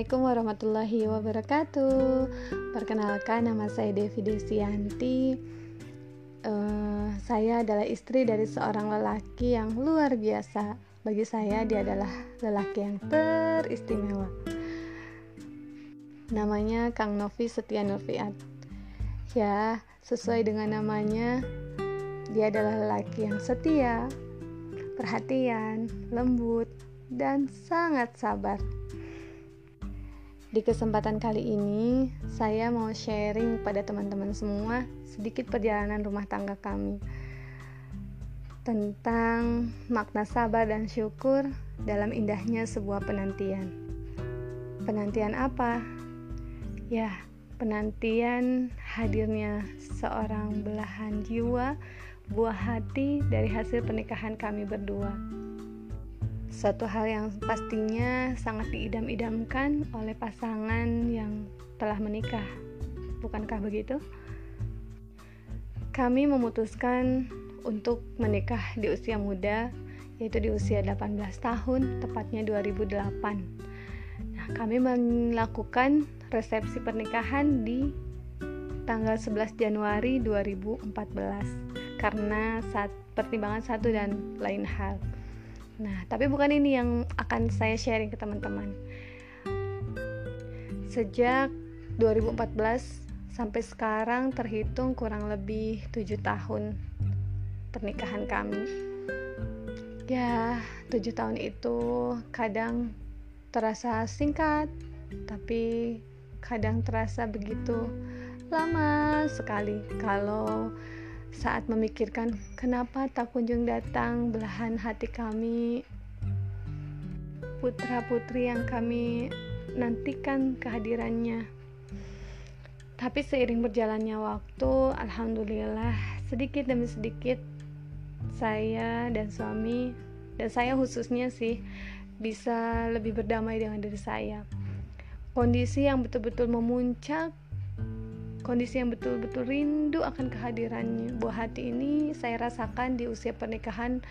Assalamualaikum warahmatullahi wabarakatuh. Perkenalkan nama saya Devi Desianti. Uh, saya adalah istri dari seorang lelaki yang luar biasa. Bagi saya dia adalah lelaki yang teristimewa. Namanya Kang Novi Setia Nurfiat. Ya, sesuai dengan namanya, dia adalah lelaki yang setia, perhatian, lembut, dan sangat sabar. Di kesempatan kali ini, saya mau sharing pada teman-teman semua sedikit perjalanan rumah tangga kami tentang makna sabar dan syukur dalam indahnya sebuah penantian. Penantian apa? Ya, penantian hadirnya seorang belahan jiwa, buah hati dari hasil pernikahan kami berdua. Satu hal yang pastinya sangat diidam-idamkan oleh pasangan yang telah menikah. Bukankah begitu? Kami memutuskan untuk menikah di usia muda, yaitu di usia 18 tahun, tepatnya 2008. Nah, kami melakukan resepsi pernikahan di tanggal 11 Januari 2014 karena saat pertimbangan satu dan lain hal. Nah, tapi bukan ini yang akan saya sharing ke teman-teman. Sejak 2014 sampai sekarang terhitung kurang lebih 7 tahun pernikahan kami. Ya, 7 tahun itu kadang terasa singkat, tapi kadang terasa begitu lama sekali kalau saat memikirkan kenapa tak kunjung datang belahan hati kami? Putra-putri yang kami nantikan kehadirannya. Tapi seiring berjalannya waktu alhamdulillah sedikit demi sedikit saya dan suami dan saya khususnya sih bisa lebih berdamai dengan diri saya. Kondisi yang betul-betul memuncak kondisi yang betul-betul rindu akan kehadirannya. Buah hati ini saya rasakan di usia pernikahan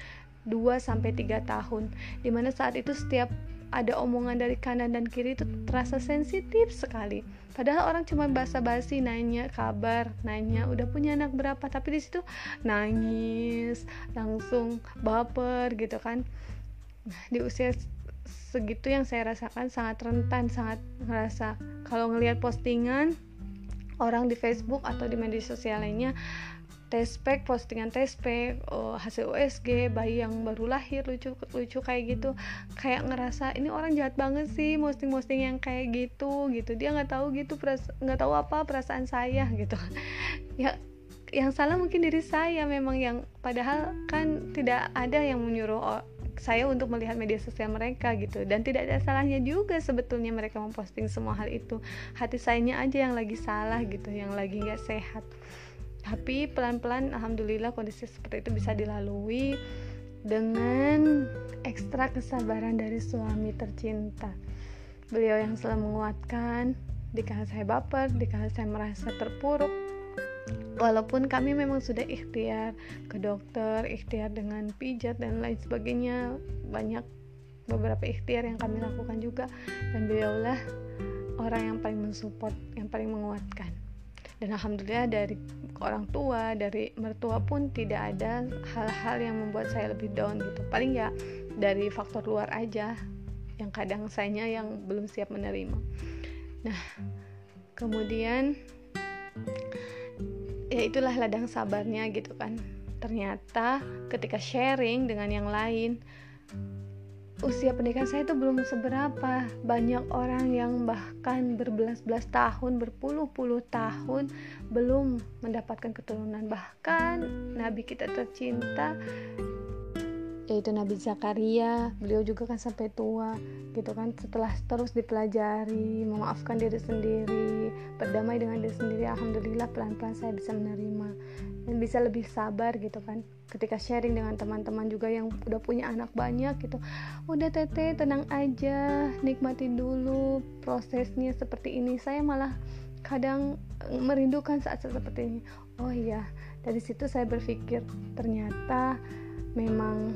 2 sampai 3 tahun. Di mana saat itu setiap ada omongan dari kanan dan kiri itu terasa sensitif sekali. Padahal orang cuma basa-basi nanya kabar, nanya udah punya anak berapa, tapi di situ nangis, langsung baper gitu kan. Di usia segitu yang saya rasakan sangat rentan, sangat ngerasa kalau ngelihat postingan orang di Facebook atau di media sosial lainnya tespek postingan tespek oh, hasil USG bayi yang baru lahir lucu lucu kayak gitu. Kayak ngerasa ini orang jahat banget sih posting posting yang kayak gitu gitu. Dia nggak tahu gitu nggak tahu apa perasaan saya gitu. Ya yang salah mungkin diri saya memang yang padahal kan tidak ada yang menyuruh saya untuk melihat media sosial mereka gitu. Dan tidak ada salahnya juga sebetulnya mereka memposting semua hal itu. Hati sayanya aja yang lagi salah gitu yang lagi nggak sehat. Tapi pelan-pelan alhamdulillah kondisi seperti itu bisa dilalui dengan ekstra kesabaran dari suami tercinta. Beliau yang selalu menguatkan dikala saya baper dikala saya merasa terpuruk walaupun kami memang sudah ikhtiar ke dokter ikhtiar dengan pijat dan lain sebagainya banyak beberapa ikhtiar yang kami lakukan juga. Dan beliaulah orang yang paling mensupport yang paling menguatkan. Dan alhamdulillah dari orang tua dari mertua pun tidak ada hal-hal yang membuat saya lebih down gitu. Paling ya dari faktor luar aja yang kadang saya yang belum siap menerima. Nah kemudian ya itulah ladang sabarnya gitu kan. Ternyata ketika sharing dengan yang lain usia pernikahan saya itu belum seberapa. Banyak orang yang bahkan berbelas-belas tahun berpuluh-puluh tahun belum mendapatkan keturunan. Bahkan nabi kita tercinta yaitu Nabi Zakaria beliau juga kan sampai tua gitu kan. Setelah terus dipelajari memaafkan diri sendiri berdamai dengan diri sendiri alhamdulillah pelan-pelan saya bisa menerima dan bisa lebih sabar gitu kan. Ketika sharing dengan teman-teman juga yang udah punya anak banyak gitu. Udah tete tenang aja nikmati dulu prosesnya seperti ini. Saya malah kadang merindukan saat-saat seperti ini. Oh iya. Dari situ saya berpikir ternyata memang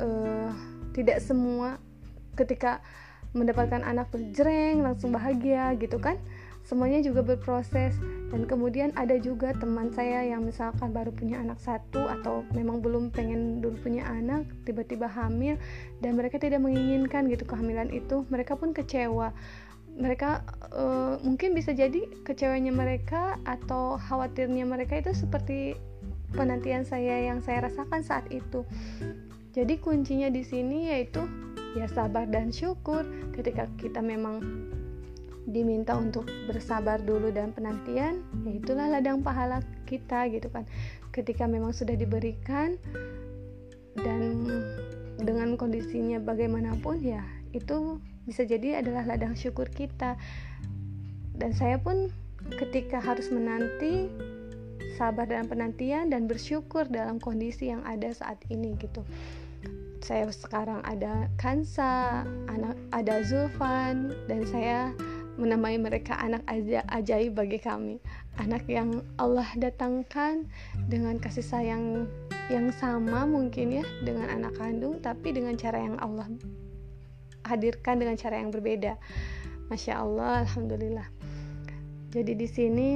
uh, tidak semua ketika mendapatkan anak berjreng langsung bahagia gitu kan. Semuanya juga berproses. Dan kemudian ada juga teman saya yang misalkan baru punya anak satu atau memang belum pengen dulu punya anak tiba-tiba hamil dan mereka tidak menginginkan gitu kehamilan itu mereka pun kecewa. Mereka uh, mungkin bisa jadi kecewanya mereka atau khawatirnya mereka itu seperti penantian saya yang saya rasakan saat itu. Jadi kuncinya di sini yaitu ya sabar dan syukur. Ketika kita memang diminta untuk bersabar dulu dan penantian ya itulah ladang pahala kita gitu kan. Ketika memang sudah diberikan dan dengan kondisinya bagaimanapun ya itu bisa jadi adalah ladang syukur kita. Dan saya pun ketika harus menanti sabar dalam penantian dan bersyukur dalam kondisi yang ada saat ini gitu. Saya sekarang ada Kansa, anak ada Zulfan dan saya menamai mereka anak aja ajaib bagi kami. Anak yang Allah datangkan dengan kasih sayang yang sama mungkin ya dengan anak kandung tapi dengan cara yang Allah hadirkan dengan cara yang berbeda. Masya Allah alhamdulillah. Jadi di sini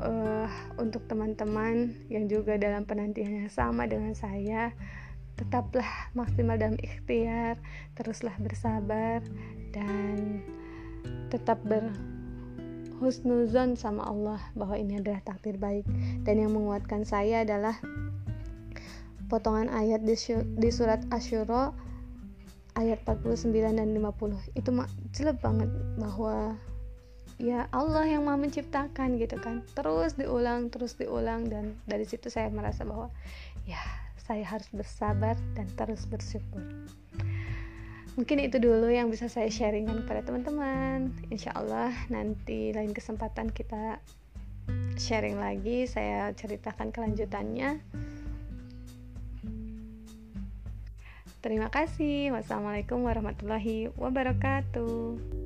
uh, untuk teman-teman yang juga dalam penantian yang sama dengan saya tetaplah maksimal dalam ikhtiar teruslah bersabar dan tetap berhusnuzon sama Allah bahwa ini adalah takdir baik. Dan yang menguatkan saya adalah potongan ayat di, di surat Asyura ayat 49 dan 50 itu jelas banget bahwa ya Allah yang mau menciptakan gitu kan. Terus diulang terus diulang dan dari situ saya merasa bahwa ya saya harus bersabar dan terus bersyukur. Mungkin itu dulu yang bisa saya sharingkan kepada teman-teman. Insya Allah nanti lain kesempatan kita sharing lagi saya ceritakan kelanjutannya. Terima kasih. Wassalamualaikum warahmatullahi wabarakatuh